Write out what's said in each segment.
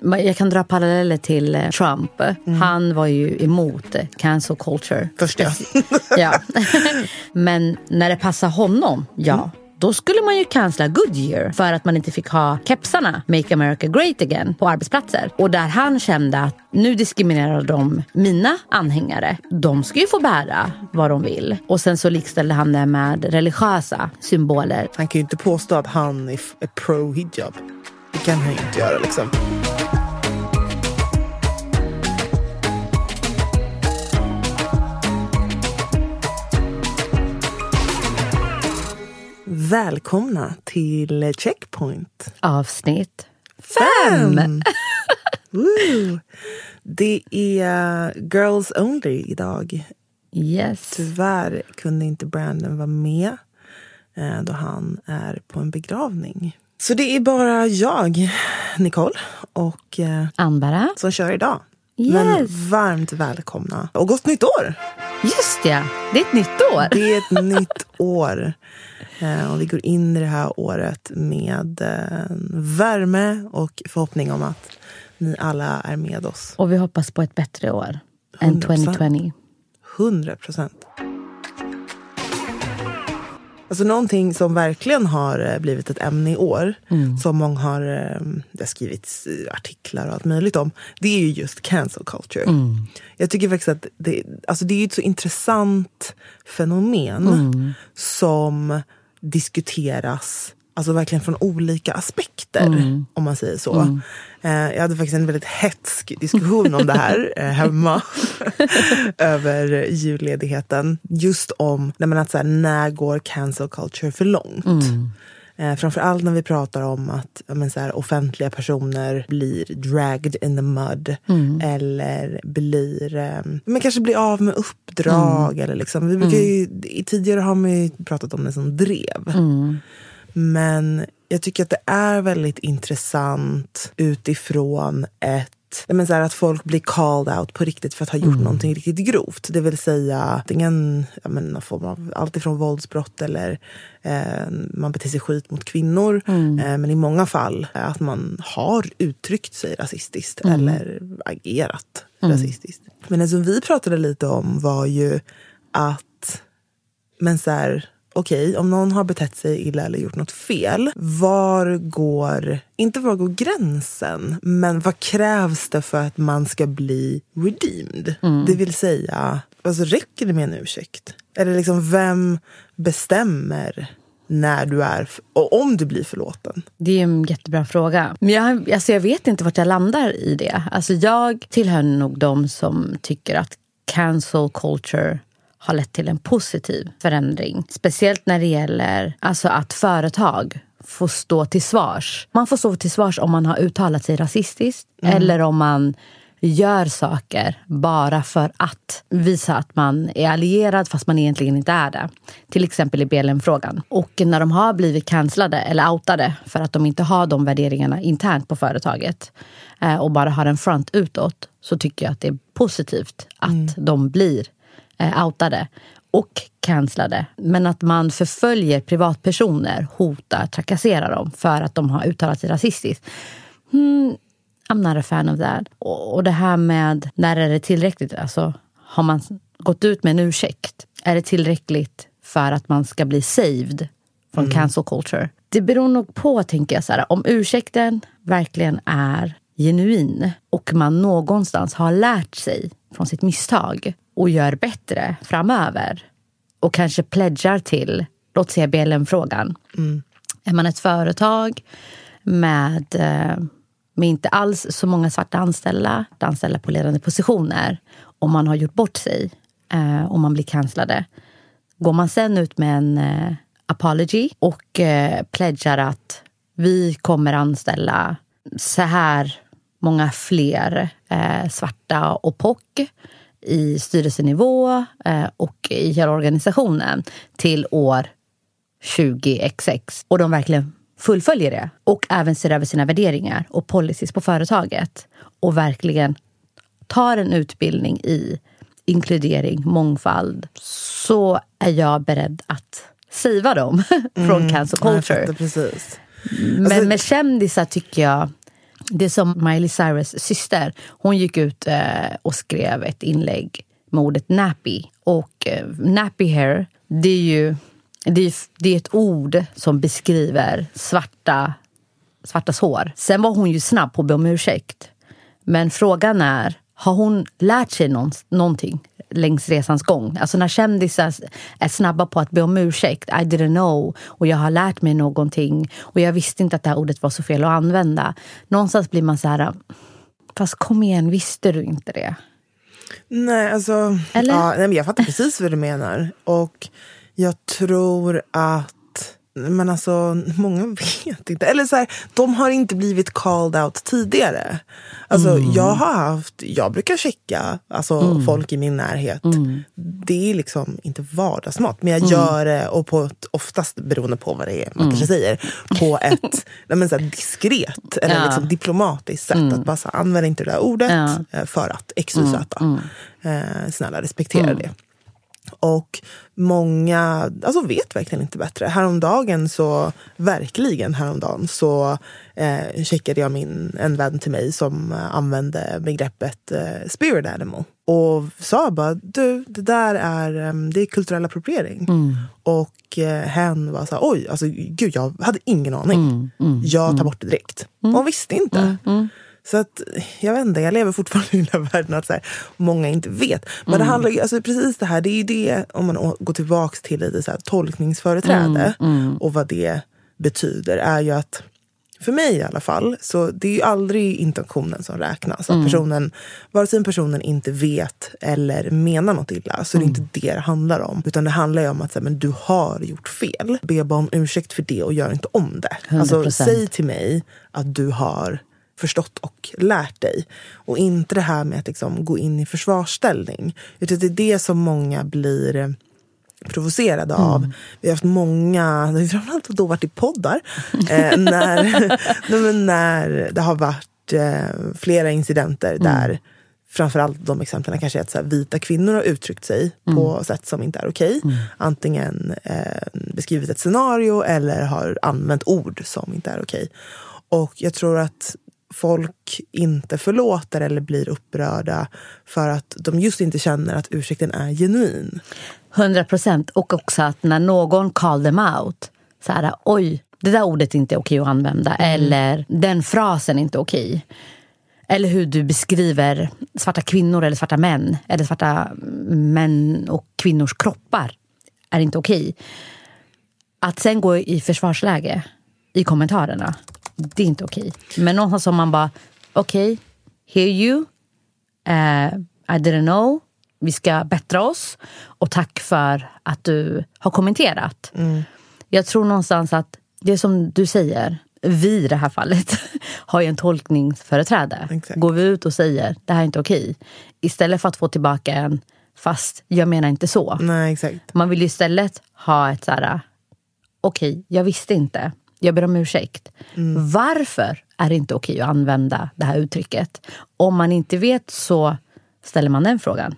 Jag kan dra paralleller till eh, Trump. Han var ju emot eh, cancel culture. Först ja. Men när det passar honom, ja. Då skulle man ju cancella Goodyear för att man inte fick ha kepsarna Make America Great Again på arbetsplatser. Och där han kände att nu diskriminerar de mina anhängare. De ska ju få bära vad de vill. Och sen så likställde han det med religiösa symboler. Han kan ju inte påstå att han är pro-hijab. Det kan han ju inte göra liksom. Välkomna till Checkpoint Avsnitt fem. Woo! Det är Girls Only idag. Yes. Tyvärr kunde inte Brandon vara med eh, då han är på en begravning. Så det är bara jag, Nicole, och eh, Anbara. som kör idag. Yes. Men varmt välkomna. Och gott nytt år! Just ja, det är ett nytt år. Det är ett nytt år. Eh, och vi går in i det här året med eh, värme och förhoppning om att ni alla är med oss. Och vi hoppas på ett bättre år än 100%. 2020. 100 procent. Alltså någonting som verkligen har eh, blivit ett ämne i år, som många har, eh, det har skrivits eh, artiklar och allt möjligt om, det är ju just cancel culture. Jag tycker faktiskt att det, alltså det är ett så intressant fenomen som diskuteras Alltså verkligen från olika aspekter, om man säger så. Eh, jag hade faktiskt en väldigt hetsk diskussion om det här eh, hemma över julledigheten. Just om nej att så här, när går cancel culture för långt? Eh, framförallt när vi pratar om att men så här, offentliga personer blir dragged in the mud. Eller blir, eh, men kanske blir av med uppdrag. Eller liksom. vi brukar ju, i, tidigare har man ju pratat om det som drev. Men jag tycker att det är väldigt intressant utifrån ett men så här att folk blir called out på riktigt för att ha gjort någonting riktigt grovt. Det vill säga antingen ja, men, någon form av allt ifrån våldsbrott eller eh, man beter sig skit mot kvinnor. Eh, men i många fall eh, att man har uttryckt sig rasistiskt eller agerat rasistiskt. Men det som vi pratade lite om var ju att men så här, okej, om någon har betett sig illa eller gjort något fel, var går, inte var går gränsen, men vad krävs det för att man ska bli redeemed? Det vill säga, alltså räcker det med en ursäkt? Eller liksom, vem bestämmer när du är, och om du blir förlåten? Det är en jättebra fråga. Men jag, alltså jag vet inte vart jag landar i det. Alltså jag tillhör nog de som tycker att cancel culture har lett till en positiv förändring. Speciellt när det gäller alltså att företag får stå till svars. Man får stå till svars om man har uttalat sig rasistiskt eller om man gör saker bara för att visa att man är allierad fast man egentligen inte är det. Till exempel i BLM-frågan. Och när de har blivit cancellade eller outade för att de inte har de värderingarna internt på företaget eh, och bara har en front utåt så tycker jag att det är positivt att mm. de blir eh, outade och cancellade. Men att man förföljer privatpersoner, hotar, trakasserar dem för att de har uttalat sig rasistiskt. Hmm, I'm not a fan of that. Och, och det här med när är det tillräckligt? Alltså, har man gått ut med en ursäkt? Är det tillräckligt för att man ska bli saved från mm. cancel culture? Det beror nog på, tänker jag, så här, om ursäkten verkligen är genuin och man någonstans har lärt sig från sitt misstag och gör bättre framöver och kanske pledgar till, låt säga BLM-frågan. Mm. Är man ett företag med, eh, med inte alls så många svarta anställda, anställda på ledande positioner och man har gjort bort sig eh, och man blir cancellade. Går man sen ut med en eh, apology och pledgar att vi kommer anställa så här många fler svarta och POC i styrelsenivå eh, och i hela organisationen till år 20XX. Och de verkligen fullföljer det. Och även ser över sina värderingar och policies på företaget. Och verkligen tar en utbildning i inkludering, mångfald. Så är jag beredd att siva dem från mm, cancer culture. Men alltså, med kändisar tycker jag det är som Miley Cyrus syster. Hon gick ut eh, och skrev ett inlägg med ordet nappy. Och eh, nappy hair, det är ju det är, det är ett ord som beskriver svarta, svartas hår. Sen var hon ju snabb på att be om ursäkt. Men frågan är, har hon lärt sig någon, någonting längs resans gång? Alltså när kändisar är snabba på att be om ursäkt, I didn't know, och jag har lärt mig någonting och jag visste inte att det här ordet var så fel att använda. Någonstans blir man så här, fast kom igen, visste du inte det? Nej, alltså... Eller? Ja, nej, men jag fattar precis vad du menar. Och jag tror att men alltså, många vet inte. Eller så här, de har inte blivit called out tidigare. Alltså, mm. jag har haft, jag brukar checka alltså, mm. folk i min närhet. Mm. Det är liksom inte vardagsmat, men jag mm. gör det, och på ett, oftast beroende på vad det är man kanske mm. säger, på ett men, så här, diskret eller ja. liksom, diplomatiskt sätt. Mm. Att bara så, använd inte det där ordet ja. Eh, för att x, y, z. Eh, snälla respektera det. Och många alltså vet verkligen inte bättre. Häromdagen så, verkligen häromdagen, så eh, checkade jag min, en vän till mig som eh, använde begreppet eh, spirit animal. Och sa bara, du, det där är, um, det är kulturell appropriering. Mm. Och eh, hen var så här, oj, alltså gud, jag hade ingen aning. Mm, mm, jag tar mm. bort det direkt. Mm. Hon visste inte. Mm, så att, jag vet inte, jag lever fortfarande i den här världen att så här, många inte vet. Men mm. det handlar alltså precis det här, det är ju det, om man går tillbaka till lite så här, tolkningsföreträde mm. Mm. och vad det betyder, är ju att för mig i alla fall, så det är ju aldrig intentionen som räknas. Att personen, vare sig personen inte vet eller menar något illa, så är det inte det det handlar om. Utan det handlar ju om att så här, men du har gjort fel. Be bara om ursäkt för det och gör inte om det. Alltså, säg till mig att du har förstått och lärt dig. Och inte det här med att liksom gå in i försvarsställning. Utan det är det som många blir eh, provocerade av. Mm. Vi har haft många, det har framförallt då varit i poddar, eh, när, när det har varit eh, flera incidenter mm. där framförallt de exemplen kanske är att här, vita kvinnor har uttryckt sig mm. på sätt som inte är okej. Okay. Mm. Antingen eh, beskrivit ett scenario eller har använt ord som inte är okej. Okay. Och jag tror att folk inte förlåter eller blir upprörda för att de just inte känner att ursäkten är genuin. 100 procent. Och också att när någon call them out, så här, oj, det där ordet är inte okej att använda. Mm. Eller den frasen är inte okej. Eller hur du beskriver svarta kvinnor eller svarta män. Eller svarta män och kvinnors kroppar är inte okej. Att sen gå i försvarsläge i kommentarerna det är inte okej. Okay. Men någonstans som man bara, okej, okay, hear you, uh, I didn't know, vi ska bättra oss och tack för att du har kommenterat. Mm. Jag tror någonstans att det som du säger, vi i det här fallet har ju en tolkningsföreträde. Exakt. Går vi ut och säger det här är inte okej. Istället för att få tillbaka en fast jag menar inte så. Nej, exakt. Man vill ju istället ha ett så här, okej, jag visste inte. Jag ber om ursäkt. Varför är det inte okej att använda det här uttrycket? Om man inte vet så ställer man den frågan.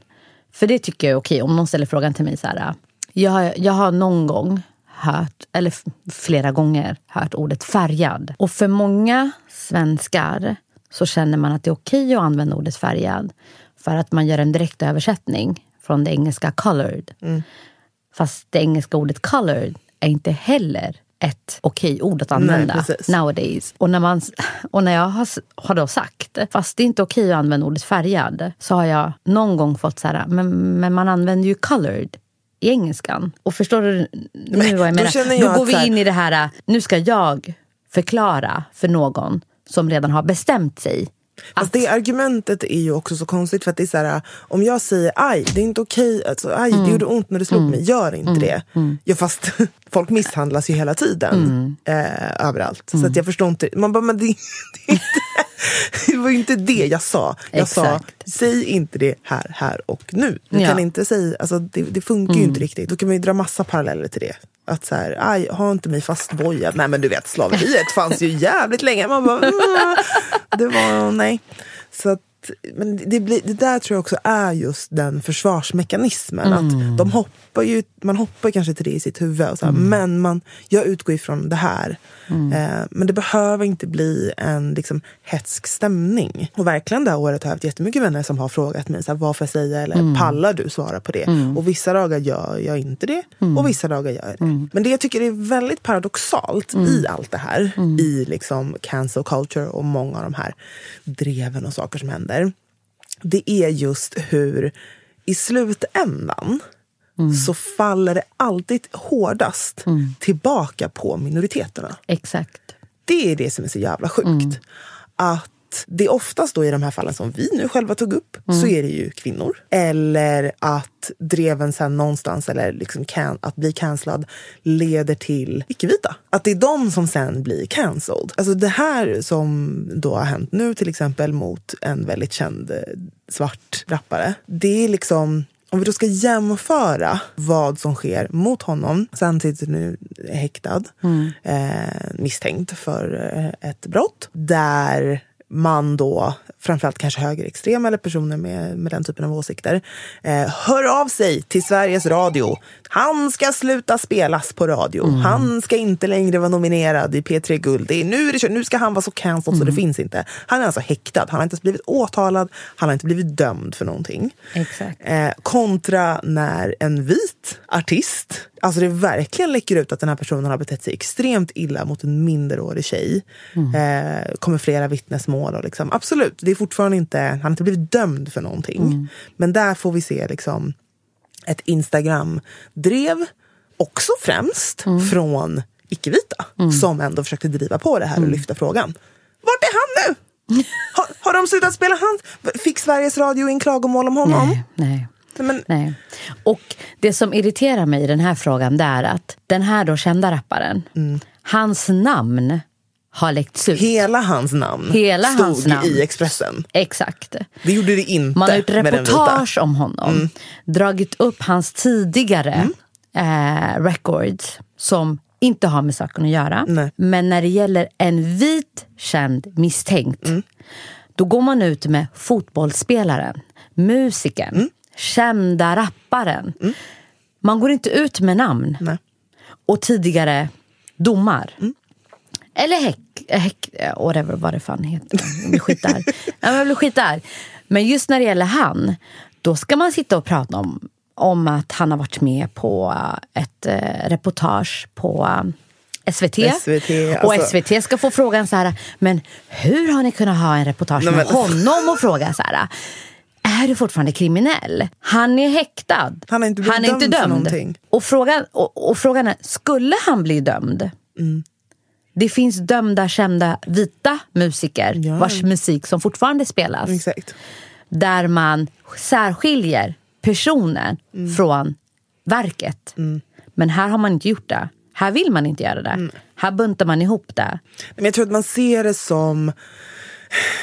För det tycker jag är okej. Om någon ställer frågan till mig så här. Jag har, jag har någon gång hört, eller flera gånger hört ordet färgad. Och för många svenskar så känner man att det är okej att använda ordet färgad. För att man gör en direkt översättning från det engelska colored. Fast det engelska ordet colored är inte heller ett okej ord att använda precis. nowadays. Och när, man, och när jag har, har då sagt, fast det är inte okej att använda ordet färgad, så har jag någon gång fått så här, men, men man använder ju colored i engelskan. Och förstår du nu vad jag menar? jag går att vi in i det här, nu ska jag förklara för någon som redan har bestämt sig. Fast det argumentet är ju också så konstigt för att det är så här, om jag säger aj, det är inte okej, alltså, aj, Mm. det gjorde ont när du slog mig, gör inte det. Ja, fast folk misshandlas ju hela tiden Mm. eh, överallt. Så att jag förstår inte, man bara, men det, det, är inte, det var ju inte det jag sa. Jag sa, Exakt. säg inte det här, här och nu. Du Ja. Mm. kan inte säga, alltså, det, det funkar ju inte riktigt. Då kan man ju dra massa paralleller till det. Att så här, aj, ha inte mig fastbojad. Nej men du vet, slaveriet fanns ju jävligt länge. Man bara, mm, det var, nej. Så att, men det, blir, det där tror jag också är just den försvarsmekanismen. Att de hoppar ju, man hoppar kanske till det i sitt huvud. Och så här, Men man, jag utgår ifrån det här. Eh, men det behöver inte bli en liksom, hetsk stämning. Och verkligen det här året har jag haft jättemycket vänner som har frågat mig så här, vad får jag säga eller pallar du svara på det? Och vissa dagar gör jag inte det och vissa dagar gör jag det. Men det jag tycker är väldigt paradoxalt i allt det här, i liksom cancel culture och många av de här dreven och saker som händer, det är just hur i slutändan så faller det alltid hårdast tillbaka på minoriteterna. Exakt. Det är det som är så jävla sjukt. Att det är oftast då i de här fallen som vi nu själva tog upp så är det ju kvinnor. Eller att dreven sen någonstans eller liksom can, att bli cancellad leder till icke-vita. Att det är de som sen blir cancelled. Alltså det här som då har hänt nu till exempel mot en väldigt känd eh, svart rappare. Det är liksom om vi då ska jämföra vad som sker mot honom, han sitter nu häktad, eh, misstänkt för eh, ett brott, där man då, framförallt kanske högerextrema eller personer med, med den typen av åsikter, eh, hör av sig till Sveriges Radio. Han ska sluta spelas på radio. Han ska inte längre vara nominerad i P3 Guld. Det är, nu, det, nu ska han vara så cancelled så det finns inte. Han är alltså häktad. Han har inte ens blivit åtalad. Han har inte blivit dömd för någonting. Exakt. Eh, kontra när en vit artist, alltså det verkligen läcker ut att den här personen har betett sig extremt illa mot en minderårig tjej. Eh, kommer flera vittnesmål och liksom, absolut, det är fortfarande inte, han har inte blivit dömd för någonting. Men där får vi se liksom ett Instagram-drev, också främst från icke-vita, som ändå försökte driva på det här och lyfta frågan. Vart är han nu? Har, har de slutat spela hans? Fick Sveriges Radio in klagomål om honom? Nej, nej. Men, Nej. Och det som irriterar mig i den här frågan det är att den här då kända rapparen, hans namn har läckts ut. Hela hans namn Hela stod hans namn. i Expressen. Exakt. Det gjorde det inte Man har gjort reportage om honom. Dragit upp hans tidigare eh, records som inte har med saken att göra. Nej. Men när det gäller en vit känd misstänkt då går man ut med fotbollsspelaren, musikern, kända rapparen. Man går inte ut med namn Nej. och tidigare domar. Eller häck, häck whatever vad det fan heter. Jag blir skit där. ja, men jag blir skit där. Men just när det gäller han, då ska man sitta och prata om, om att han har varit med på eh, ett eh, reportage på eh, SVT. SVT, och alltså- SVT ska få frågan så här, men hur har ni kunnat ha en reportage Nej, med men- honom och fråga så här, är du fortfarande kriminell? Han är häktad. Han är inte han är inte dömd för dömd. någonting. Och frågan, och, och frågan är, skulle han bli dömd? Det finns dömda, kända vita musiker Ja. vars musik som fortfarande spelas. Exakt. Där man särskiljer personen Mm. från verket. Men här har man inte gjort det. Här vill man inte göra det. Här buntar man ihop det. Men jag tror att man ser det som...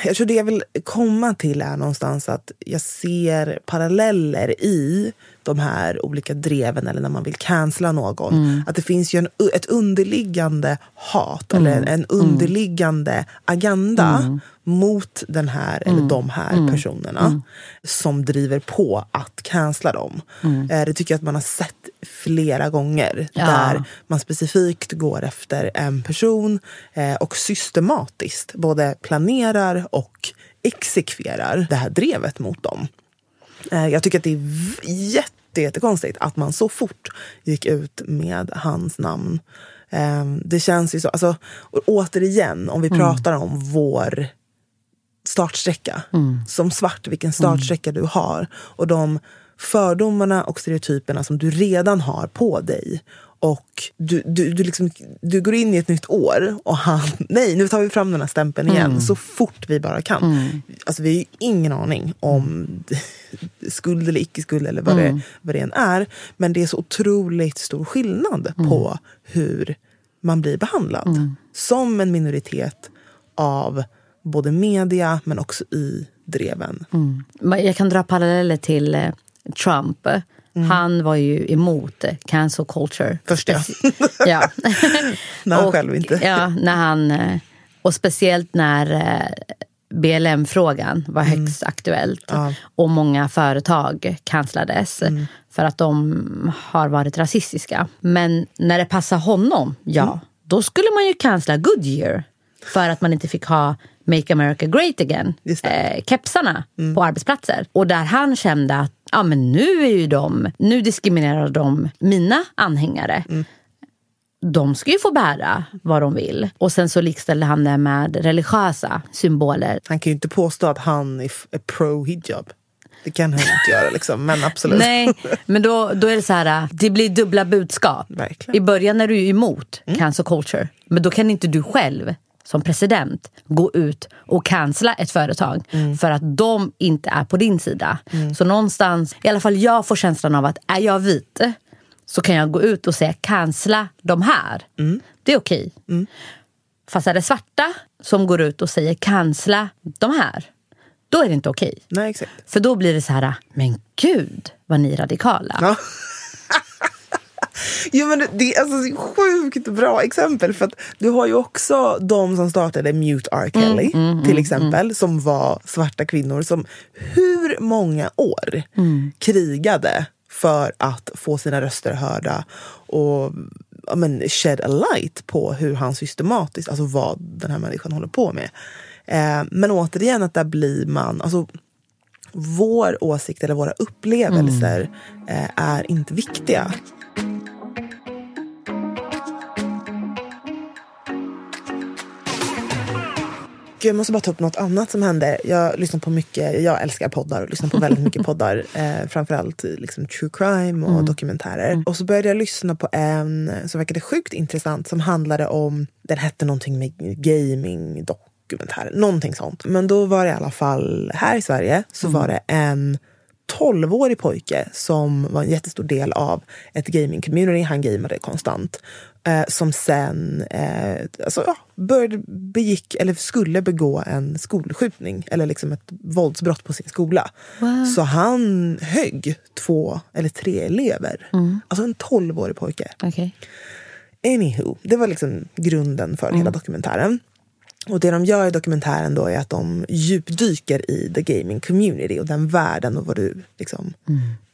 Jag tror det jag vill komma till är någonstans att jag ser paralleller i de här olika dreven eller när man vill cancella någon. Mm. Att det finns ju en, ett underliggande hat eller Mm. en, en underliggande agenda mot den här Mm. eller de här personerna som driver på att cancella dem. Eh, det tycker jag att man har sett flera gånger Mm. Ja. där man specifikt går efter en person eh, och systematiskt både planerar och exekverar det här drevet mot dem. Eh, jag tycker att det är jätte, jättekonstigt att man så fort gick ut med hans namn. Eh, det känns ju så, alltså, och återigen om vi pratar om vår startsträcka. Som svart, vilken startsträcka du har. Och de fördomarna och stereotyperna som du redan har på dig. Och du, du, du, liksom, du går in i ett nytt år och han, nej nu tar vi fram den här stämpeln igen så fort vi bara kan. Alltså vi har ju ingen aning om skuld eller icke skuld eller vad, det, vad det än är. Men det är så otroligt stor skillnad på hur man blir behandlad. Som en minoritet av både media men också i dreven. Men Jag kan dra paralleller till eh, Trump. Han var ju emot cancel culture. Först ja. ja. När han Och, själv inte. Ja, när han, eh, och speciellt när eh, BLM-frågan var högst aktuellt. Mm. Ja. Mm. Och många företag cancellades för att de har varit rasistiska. Men när det passar honom, ja, Mm. då skulle man ju cancella Goodyear. För att man inte fick ha Make America Great Again. Mm. eh, kepsarna på arbetsplatser. Och där han kände att ja, men nu är ju de, nu diskriminerar de mina anhängare. Mm. De ska ju få bära vad de vill. Och sen så likställde han det med religiösa symboler. Han kan ju inte påstå att han är, pro-hijab. Det kan han inte göra liksom, men absolut. Nej, men då, då är det så här, det blir dubbla budskap. Verkligen. I början är du ju emot cancel culture. Men då kan inte du själv som president gå ut och cancella ett företag för att de inte är på din sida. Så någonstans, i alla fall jag får känslan av att är jag vit så kan jag gå ut och säga cancella de här. Det är okej. Fast är det svarta som går ut och säger cancella de här, då är det inte okej. Nej, exakt. För då blir det så här, men gud vad ni är radikala. Ja. Jo, men det är alltså är sjukt bra exempel. För att du har ju också de som startade Mute R. Kelly, till exempel, som var svarta kvinnor som hur många år krigade för att få sina röster hörda och ja, men, shed a light på hur han systematiskt, alltså vad den här människan håller på med. Eh, men återigen att där blir man, alltså vår åsikt eller våra upplevelser eh, är inte viktiga. Gud, jag måste bara ta upp något annat som hände. Jag lyssnar på mycket, jag älskar poddar och lyssnar på väldigt mycket poddar. Eh, framförallt liksom true crime och dokumentärer. Och så började jag lyssna på en som verkade sjukt intressant som handlade om, den hette någonting med gaming dokumentär, någonting sånt. Men då var det i alla fall, här i Sverige, så var det en 12-årig pojke som var en jättestor del av ett gaming-community. Han gamade konstant. Eh, som sen eh, alltså, ja, började, begick, eller skulle begå en skolskjutning eller liksom ett våldsbrott på sin skola. Så han högg två eller tre elever. Alltså en 12-årig pojke. Okej. Anywho, det var liksom grunden för hela dokumentären. Och det de gör i dokumentären då är att de djupdyker i the gaming community och den världen och vad du liksom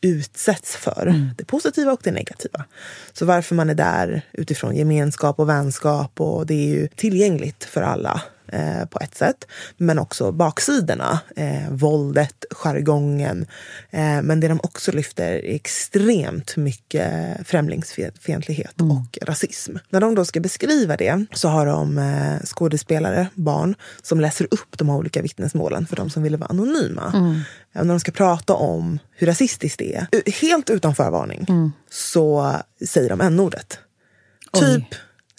utsätts för. Det positiva och det negativa. Så varför man är där utifrån gemenskap och vänskap och det är ju tillgängligt för alla eh, på ett sätt. Men också baksidorna, eh, våldet, jargongen. Eh, men det de också lyfter är extremt mycket främlingsfientlighet och rasism. När de då ska beskriva det så har de eh, skådespelare, barn, som läser upp de här olika vittnesmålen för de som ville vara anonyma. Eh, när de ska prata om hur rasistiskt det är, u- helt utan förvarning, så säger de n-ordet. Typ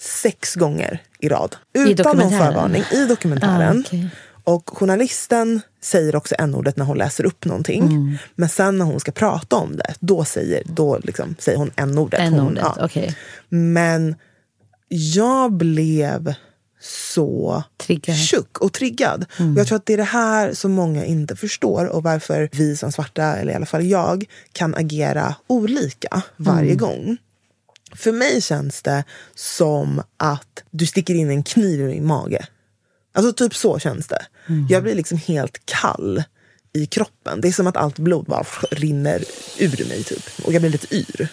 sex gånger i rad. Utan någon dokumentären? förvarning i dokumentären. Ah, okej. Och journalisten säger också n-ordet när hon läser upp någonting. Mm. Men sen när hon ska prata om det, då säger, då liksom säger hon n-ordet. Hon- N-ordet, ja. okej. Men jag blev så Triggad. tjock och triggad. Och jag tror att det är det här som många inte förstår och varför vi som svarta, eller i alla fall jag, kan agera olika varje gång. För mig känns det som att du sticker in en kniv i min mage. Alltså typ så känns det. Jag blir liksom helt kall i kroppen. Det är som att allt blod bara rinner ur mig typ. Och jag blir lite yr.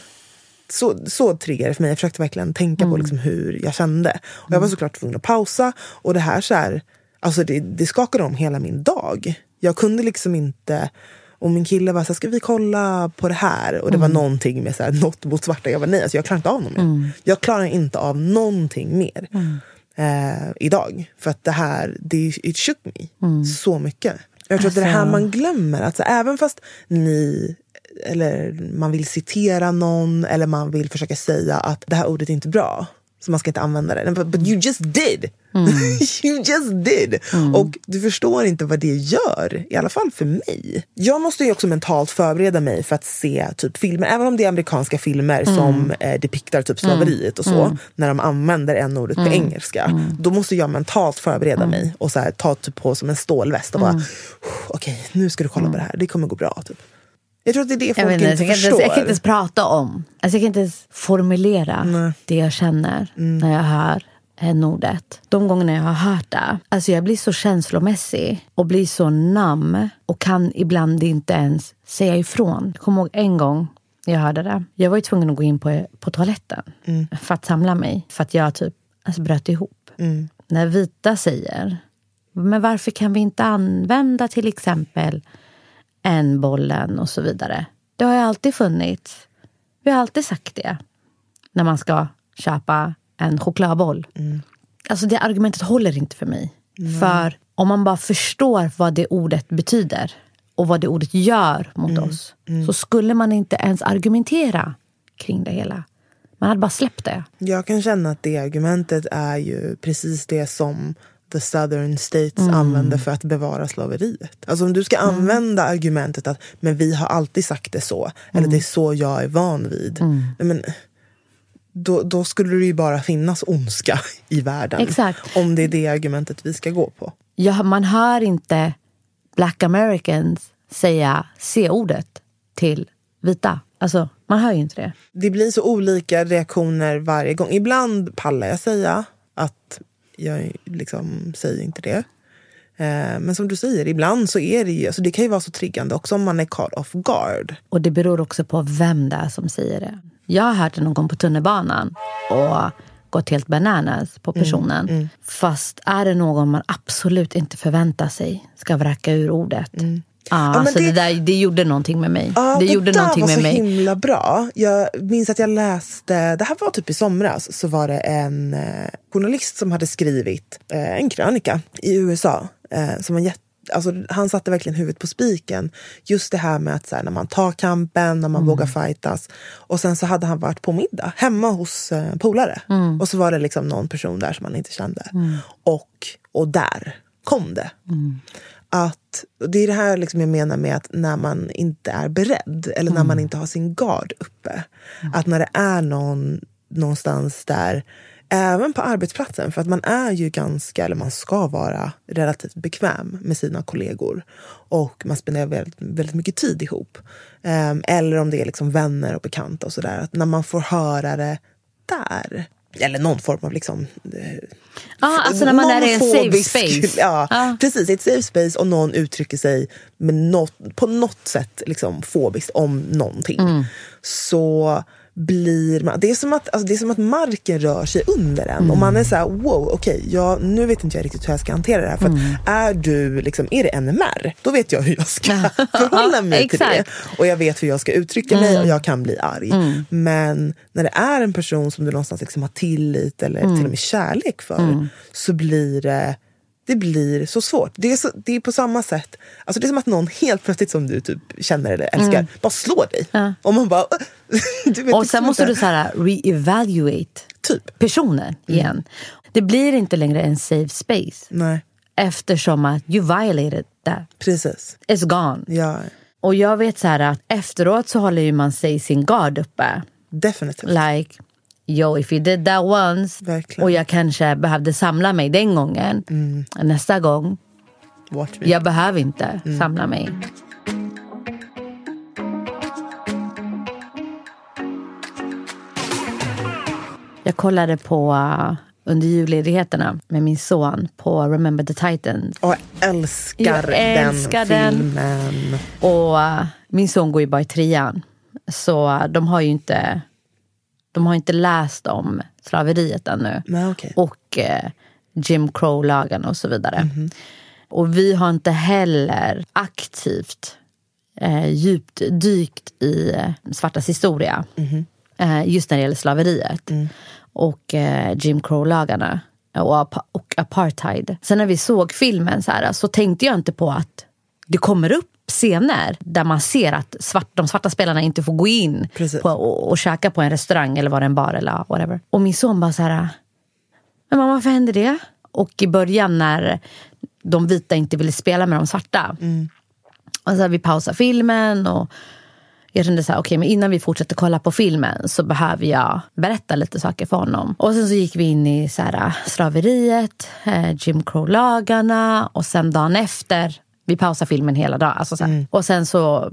Så, så triggar det för mig. Jag försökte verkligen tänka på liksom hur jag kände. Och jag var såklart tvungen att pausa. Och det här, så här alltså det, det skakade om hela min dag. Jag kunde liksom inte... Och min kille var så här, ska vi kolla på det här? Och det var någonting med så här, något mot svarta. Jag var nej, alltså jag klarar inte av något mer. Jag klarar inte av någonting mer eh, idag. För att det här, det it shook me så mycket. Jag tror att det är det här Alltså- man glömmer. Att så, även fast ni eller man vill citera någon eller man vill försöka säga att det här ordet är inte bra. Så man ska inte använda det. But, but you just did! you just did! Och du förstår inte vad det gör. I alla fall för mig. Jag måste ju också mentalt förbereda mig för att se typ filmer. Även om det är amerikanska filmer som eh, depiktar typ slaveriet och så. När de använder en ordet på engelska. Då måste jag mentalt förbereda mig och så här, ta typ på som en stålväst och bara okej, nu ska du kolla på det här. Det kommer gå bra. Typ. Jag tror att det är det folk Jag, inte, inte kan inte, förstår. jag kan inte ens prata om, alltså jag kan inte ens formulera det jag känner Mm. när jag hör n-ordet. De gångerna jag har hört det, alltså jag blir så känslomässig och blir så nam och kan ibland inte ens säga ifrån. Jag kommer ihåg en gång jag hörde det. Jag var ju tvungen att gå in på, på toaletten Mm. för att samla mig. För att jag typ alltså bröt ihop. Mm. När vita säger, men varför kan vi inte använda till exempel en bollen och så vidare. Det har ju alltid funnits. Vi har alltid sagt det. När man ska köpa en chokladboll. Alltså det argumentet håller inte för mig. För om man bara förstår vad det ordet betyder och vad det ordet gör mot oss så skulle man inte ens argumentera kring det hela. Man hade bara släppt det. Jag kan känna att det argumentet är ju precis det som the southern states Mm. använder för att bevara slaveriet. Alltså om du ska använda argumentet att men vi har alltid sagt det så, eller Mm. det är så jag är van vid. Nej, Men, då, då skulle det ju bara finnas ondska i världen. Exakt. Om det är det argumentet vi ska gå på. Ja, man hör inte black americans säga c-ordet till vita. Alltså, man hör ju inte det. det blir så olika reaktioner varje gång. Ibland pallar jag säga att jag liksom säger inte det. Eh, Men som du säger, ibland så är det ju, alltså det kan ju vara så triggande också om man är caught off guard. Och det beror också på vem det är som säger det. Jag har hört det någon gång på tunnelbanan och gått helt bananas på personen. Fast är det någon man absolut inte förväntar sig ska vräka ur ordet. Ja, men så det, det- där, det gjorde någonting med mig. Ja, det, gjorde där någonting var med så mig. himla bra. Jag minns att jag läste, det här var typ i somras, så var det en eh, journalist som hade skrivit eh, en krönika i USA. Eh, som var jätte, alltså, han satte verkligen huvudet på spiken. Just det här med att så här, när man tar kampen, när man Mm. vågar fightas. Och sen så hade han varit på middag hemma hos eh, polare. Mm. Och så var det liksom någon person där som man inte kände. Och, och där kom det. Att, det är det här liksom jag menar med att när man inte är beredd eller när man inte har sin gard uppe. Att när det är någon någonstans där, även på arbetsplatsen, för att man är ju ganska, eller man ska vara relativt bekväm med sina kollegor. Och man spenderar väldigt, väldigt mycket tid ihop. Ehm, eller om det är liksom vänner och bekanta och sådär. Att när man får höra det där, eller någon form av liksom eh, Ja, alltså när man är i en safe space. Ja, Ja. precis. Ett safe space och någon uttrycker sig med något, på något sätt liksom fobiskt om någonting. Mm. Så blir man... Det är, som att, alltså det är som att marken rör sig under en. Och man Mm. är så här, wow, okej, jag, nu vet inte jag riktigt hur jag ska hantera det här. För Mm. att är du, liksom, är det NMR, då vet jag hur jag ska förhålla mig till det. Mm. Och jag vet hur jag ska uttrycka mig och jag kan bli arg. Men när det är en person som du någonstans liksom har tillit eller Mm. till och med kärlek för så blir det det blir så svårt. Det är, så, det är på samma sätt, alltså det är som att någon helt plötsligt som du typ känner eller älskar bara slår dig. Och man bara... vet Och liksom sen måste du så här re-evaluate Typ. personen igen. Det blir inte längre en safe space. Nej, Eftersom att you violated that. precis. It's gone. Ja, Och jag vet så här att efteråt så håller ju man sig sin gard uppe. definitivt. Like, yo if you did that once Verkligen. och jag kanske behövde samla mig den gången. Nästa gång, jag behöver inte samla mig. Jag kollade på uh, under julledigheterna med min son på Remember the Titans. Och jag älskar, Jag älskar den den. filmen. Och uh, min son går ju bara i trean. Så uh, de har ju inte, de har inte läst om slaveriet ännu. Nej, okej. Och eh, Jim Crow-lagen och så vidare. Och vi har inte heller aktivt eh, djupt dykt i eh, svartas historia. Eh, just när det gäller slaveriet. Och eh, Jim Crow-lagarna. Och, och apartheid. Sen när vi såg filmen så, här, så tänkte jag inte på att det kommer upp scener där man ser att svart, de svarta spelarna inte får gå in på, och, och käka på en restaurang eller var det en bar eller whatever. Och min son bara så här, men mamma varför hände det? Och i början när de vita inte ville spela med de svarta. Och så här, vi pausar filmen och jag kände så här, okej men innan vi fortsätter kolla på filmen så behöver jag berätta lite saker för honom. Och sen så gick vi in i så här, slaveriet, eh, Jim Crow-lagarna och sen dagen efter vi pausar filmen hela dagen. Alltså så här. Och sen så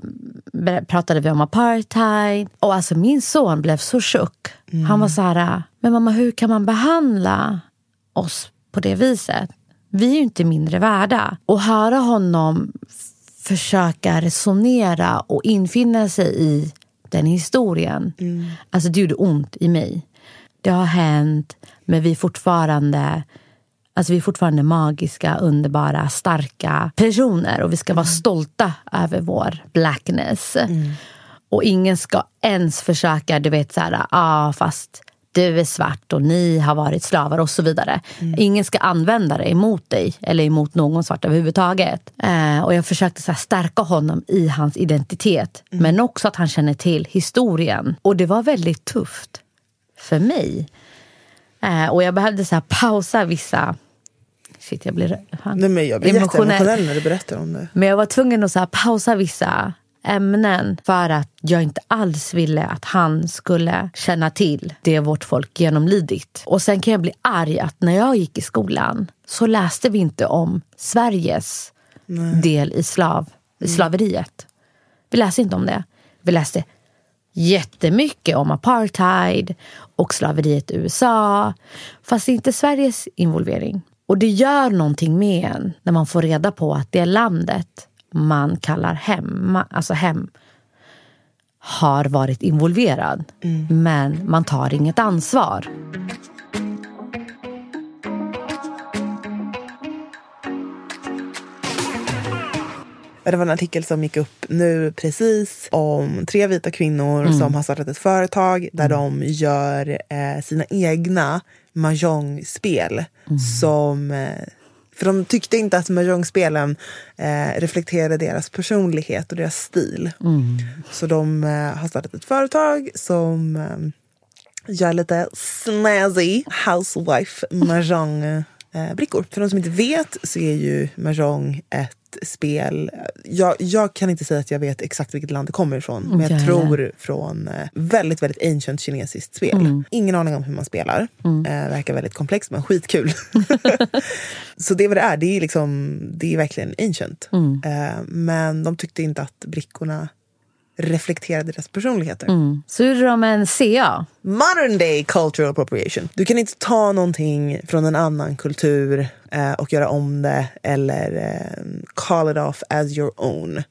pratade vi om apartheid. Och alltså min son blev så chock. Han var så här, men mamma hur kan man behandla oss på det viset? Vi är ju inte mindre värda. Och höra honom försöka resonera och infinna sig i den historien. Alltså det gjorde ont i mig. Det har hänt, men vi är fortfarande Alltså vi är fortfarande magiska, underbara, starka personer och vi ska vara stolta över vår blackness. Och ingen ska ens försöka, du vet så här, ah, fast du är svart och ni har varit slavar och så vidare. Ingen ska använda det emot dig eller emot någon svart överhuvudtaget. Eh, och jag försökte så stärka honom i hans identitet. Men också att han känner till historien. Och det var väldigt tufft för mig. Eh, och jag behövde så pausa vissa... Shit, jag blir fan, Nej, men jag blir jätteemotionell när du berättar om det. men jag var tvungen att så här pausa vissa ämnen för att jag inte alls ville att han skulle känna till det vårt folk genomlidit. Och sen kan jag bli arg att när jag gick i skolan så läste vi inte om Sveriges del i, slav, i slaveriet. Vi läste inte om det. Vi läste jättemycket om apartheid och slaveriet i USA. Fast inte Sveriges involvering. Och det gör någonting med en när man får reda på att det landet man kallar hemma, alltså hem har varit involverad. Men man tar inget ansvar. Det var en artikel som gick upp nu precis om tre vita kvinnor som har startat ett företag där de gör eh, sina egna mahjongspel. Som, eh, för de tyckte inte att mahjongspelen eh, reflekterade deras personlighet och deras stil. Så de eh, har startat ett företag som eh, gör lite snazzy housewife mahjong eh, brickor. För de som inte vet så är ju mahjong ett spel. Jag, jag kan inte säga att jag vet exakt vilket land det kommer ifrån. Men jag tror från eh, väldigt, väldigt ancient kinesiskt spel. Ingen aning om hur man spelar. Eh, verkar väldigt komplext men skitkul. så det är vad det är. Det är, liksom, det är verkligen ancient. Eh, men de tyckte inte att brickorna reflekterade deras personligheter. Så gjorde de en CA. Modern day cultural appropriation. Du kan inte ta någonting från en annan kultur eh, och göra om det eller eh, call it off as your own.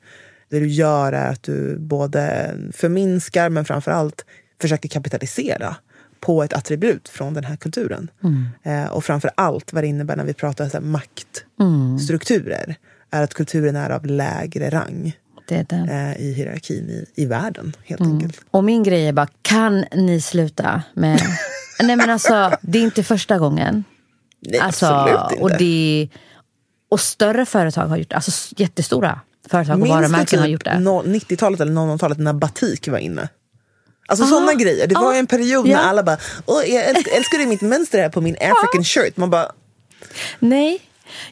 Det du gör är att du både förminskar men framförallt försöker kapitalisera på ett attribut från den här kulturen. Eh, och framför allt vad det innebär när vi pratar så maktstrukturer är att kulturen är av lägre rang Eh, i hierarkin i, i världen helt Mm. enkelt. Och min grej är bara, kan ni sluta med... Nej men alltså, det är inte första gången. Nej, Alltså, absolut inte. och, det, och större företag har gjort det. Alltså jättestora företag och Minns varumärken har typ gjort det. nå- 90-talet eller 00-talet när batik var inne? Alltså sådana grejer. Det var ah, en period ja. när alla bara Åh, jag älsk- älskar du mitt mönster här på min African shirt? Man bara Nej,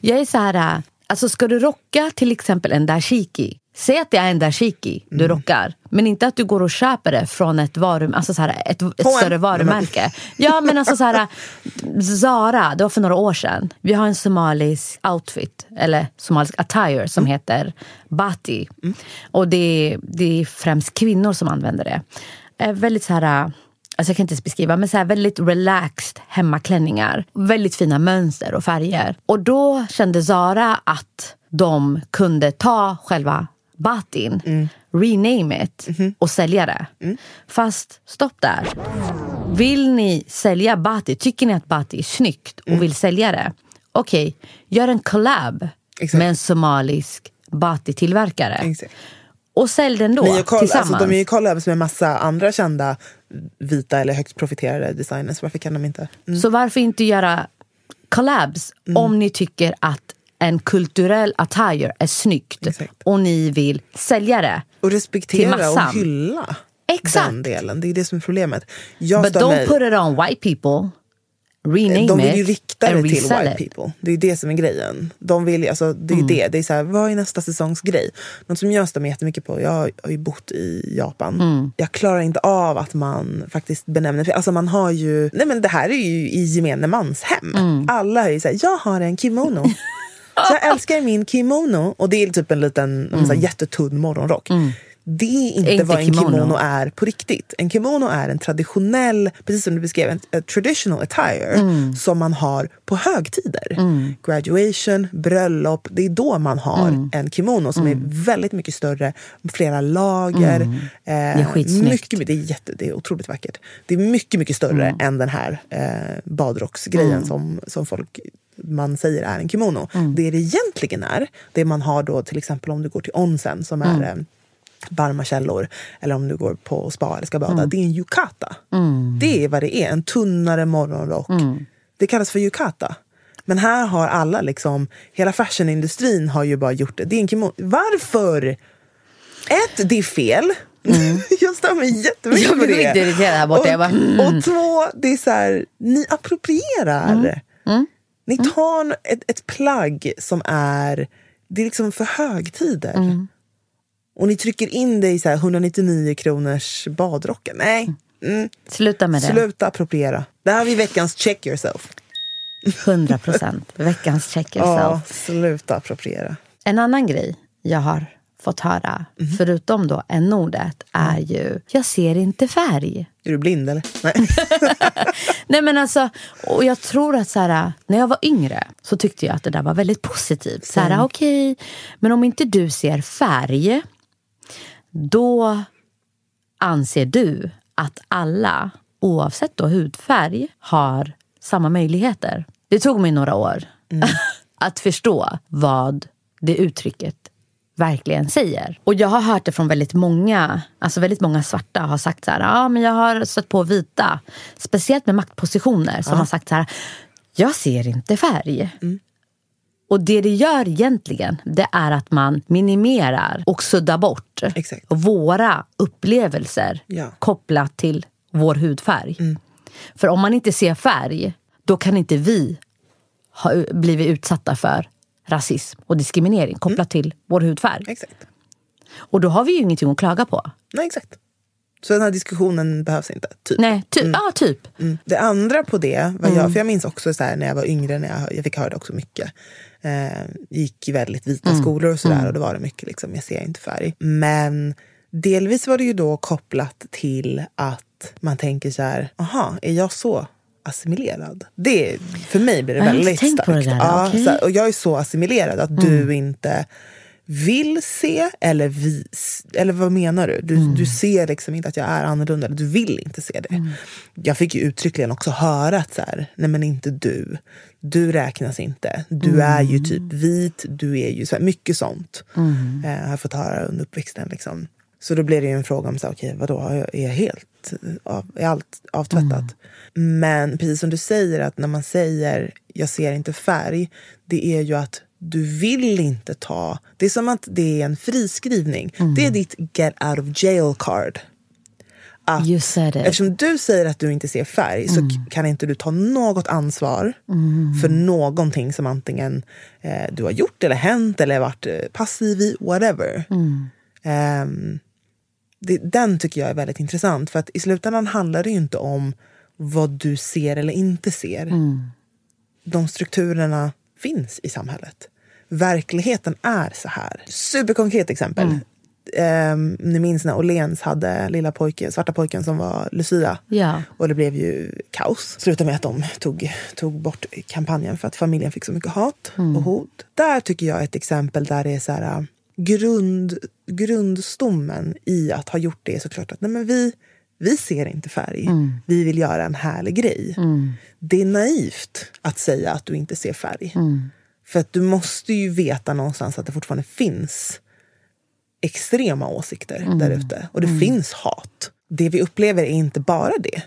jag är så här... Alltså ska du rocka till exempel en dashiki Säg att det är en dashiki du rockar, men inte att du går och köper det från ett, varum, alltså så här, ett, ett större varumärke. Ja, men alltså så här, Zara, det var för några år sedan. Vi har en somalisk outfit, eller somalisk attire som heter bati. Och det, är- det är främst kvinnor som använder det. Eh, väldigt så här... Alltså jag kan inte ens beskriva, men så här väldigt relaxed hemmaklänningar. Väldigt fina mönster och färger. Och då kände Zara att de kunde ta själva batin, rename it och sälja det. Fast stopp där. Vill ni sälja bati, tycker ni att bati är snyggt och vill sälja det, okej, gör en collab Exakt. med en somalisk bati-tillverkare. Och sälj den då koll, tillsammans. alltså, de är ju collabs med massa andra kända vita eller högt profiterade designers. Varför kan de inte? Mm. Så varför inte göra collabs om ni tycker att en kulturell attire är snyggt Exakt. och ni vill sälja det. Och Till respektera och hylla Exakt. den delen. Det är det som är problemet. Jag But don't mig- put it on white people. Rename de vill ju rikta det till white it. people. Det är det som är grejen. De vill, alltså, det är Mm. det. det är så här, vad är nästa säsongs grej? Något som jag mig jättemycket på, jag har ju bott i Japan. Mm. Jag klarar inte av att man faktiskt benämner. Alltså man har ju, nej men det här är ju i gemene mans hem. Mm. Alla är ju såhär, jag har en kimono. Så jag älskar min kimono. Och det är typ en liten mm. så här, jättetunn morgonrock. Det är inte, Inte vad en kimono. kimono är på riktigt. En kimono är en traditionell, precis som du beskrev, en, en traditional attire som man har på högtider. Graduation, bröllop, det är då man har en kimono som är väldigt mycket större, flera lager. Eh, Det är skitsnyggt. mycket, det, är jätte, det är otroligt vackert. Det är mycket, mycket större än den här eh, badrocksgrejen som, som folk man säger är en kimono. Det det egentligen är, det man har då till exempel om du går till onsen som är eh, varma källor eller om du går på spa eller ska bada. Det är en yukata. Det är vad det är, en tunnare morgonrock. Det kallas för yukata. Men här har alla, liksom, hela fashionindustrin har ju bara gjort det. Det är en kimono. Varför? Ett, det är fel. jag stör mig jättemycket Jag på blir det. riktigt irriterad här borta. Och, Jag bara, mm. och två, det är så här, ni approprierar. Ni tar ett, ett plagg som är, det är liksom för högtider. Och ni trycker in det i så här 199 kronors badrocken. Nej, mm. Sluta med det. sluta appropriera. Det här vi veckans check yourself. 100 procent. Veckans check yourself. Ja, sluta appropriera. En annan grej jag har fått höra, förutom då n-ordet, är ju jag ser inte färg. Är du blind eller? Nej. Nej men alltså, och jag tror att så här, när jag var yngre så tyckte jag att det där var väldigt positivt. Så här, okej, men om inte du ser färg, då anser du att alla, oavsett då hudfärg, har samma möjligheter. Det tog mig några år att förstå vad det uttrycket verkligen säger. Och jag har hört det från väldigt många, alltså väldigt många svarta har sagt så här, ja men jag har stött på vita, speciellt med maktpositioner som har sagt så här, jag ser inte färg. Och det det gör egentligen, det är att man minimerar och suddar bort Exakt. våra upplevelser Ja. kopplat till vår hudfärg. För om man inte ser färg, då kan inte vi ha blivit utsatta för rasism och diskriminering kopplat till vår hudfärg. Exakt. Och då har vi ju ingenting att klaga på. Nej, exakt. Så den här diskussionen behövs inte. Typ. Nej, ty- ja, typ. Mm. Det andra på det, var jag, för jag minns också så här, när jag var yngre, när jag, jag fick höra det också mycket. Eh, gick i väldigt vita skolor och sådär och då var det mycket liksom, jag ser inte färg. Men delvis var det ju då kopplat till att man tänker så här, aha, är jag så assimilerad? Det, för mig blir det Jag väldigt starkt. det där, ja, så här, och jag är så assimilerad att du inte vill se eller vis, eller vad menar du? Du, Mm. du ser liksom inte att jag är annorlunda, du vill inte se det. Mm. Jag fick ju uttryckligen också höra att så här, nej men inte du. Du räknas inte. Du Mm. är ju typ vit, du är ju så här, mycket sånt. Mm. Eh, har jag fått höra under uppväxten. Liksom. Så då blev det ju en fråga om så här, okej, vadå, Har jag- är jag helt eh, av, är allt avtvättat? Men precis som du säger, att när man säger jag ser inte färg, det är ju att du vill inte ta... Det är som att det är en friskrivning. Det är ditt get out of jail card. att You said it. eftersom du säger att du inte ser färg så Mm. k- kan inte du ta något ansvar för någonting som antingen eh, du har gjort eller hänt eller varit eh, passiv i, whatever. Mm. Det, den tycker jag är väldigt intressant för att i slutändan handlar det ju inte om vad du ser eller inte ser. Mm. De strukturerna finns i samhället. Verkligheten är så här. Superkonkret exempel. Mm. Ehm, ni minns när Åhléns hade lilla pojken, svarta pojken som var Lucia. Ja. Och det blev ju kaos. Slutade med att de tog, tog bort kampanjen för att familjen fick så mycket hat och hot. Där tycker jag ett exempel där det är så här, grund, grundstommen i att ha gjort det är såklart att nej men vi, vi ser inte färg. Vi vill göra en härlig grej. Det är naivt att säga att du inte ser färg. För att du måste ju veta någonstans att det fortfarande finns extrema åsikter där ute. Och det finns hat. Det vi upplever är inte bara det.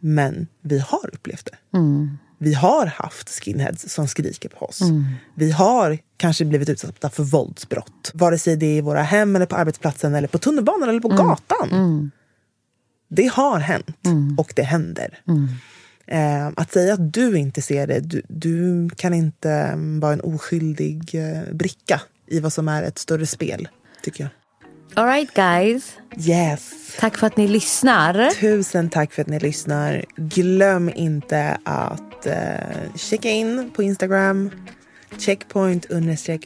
Men vi har upplevt det. Vi har haft skinheads som skriker på oss. Vi har kanske blivit utsatta för våldsbrott. Vare sig det är i våra hem, eller på arbetsplatsen, eller på tunnelbanan eller på gatan. Det har hänt och det händer. Eh, att säga att du inte ser det, du, du kan inte mm, vara en oskyldig eh, bricka i vad som är ett större spel, tycker jag. All right guys. Yes! Tack för att ni lyssnar. Tusen tack för att ni lyssnar. Glöm inte att eh, checka in på Instagram. Checkpoint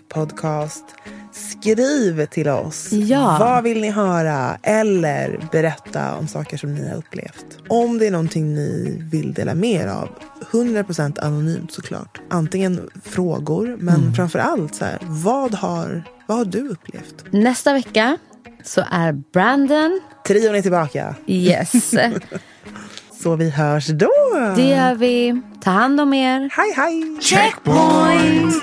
podcast. Skriv till oss. Ja. Vad vill ni höra? Eller berätta om saker som ni har upplevt. Om det är någonting ni vill dela mer av. 100% anonymt såklart. Antingen frågor, men framför allt så här, vad har, vad har du upplevt? Nästa vecka så är Brandon. Trion är tillbaka. Yes. Så vi hörs då. Det gör vi. Ta hand om er. Hej hej! Checkpoint!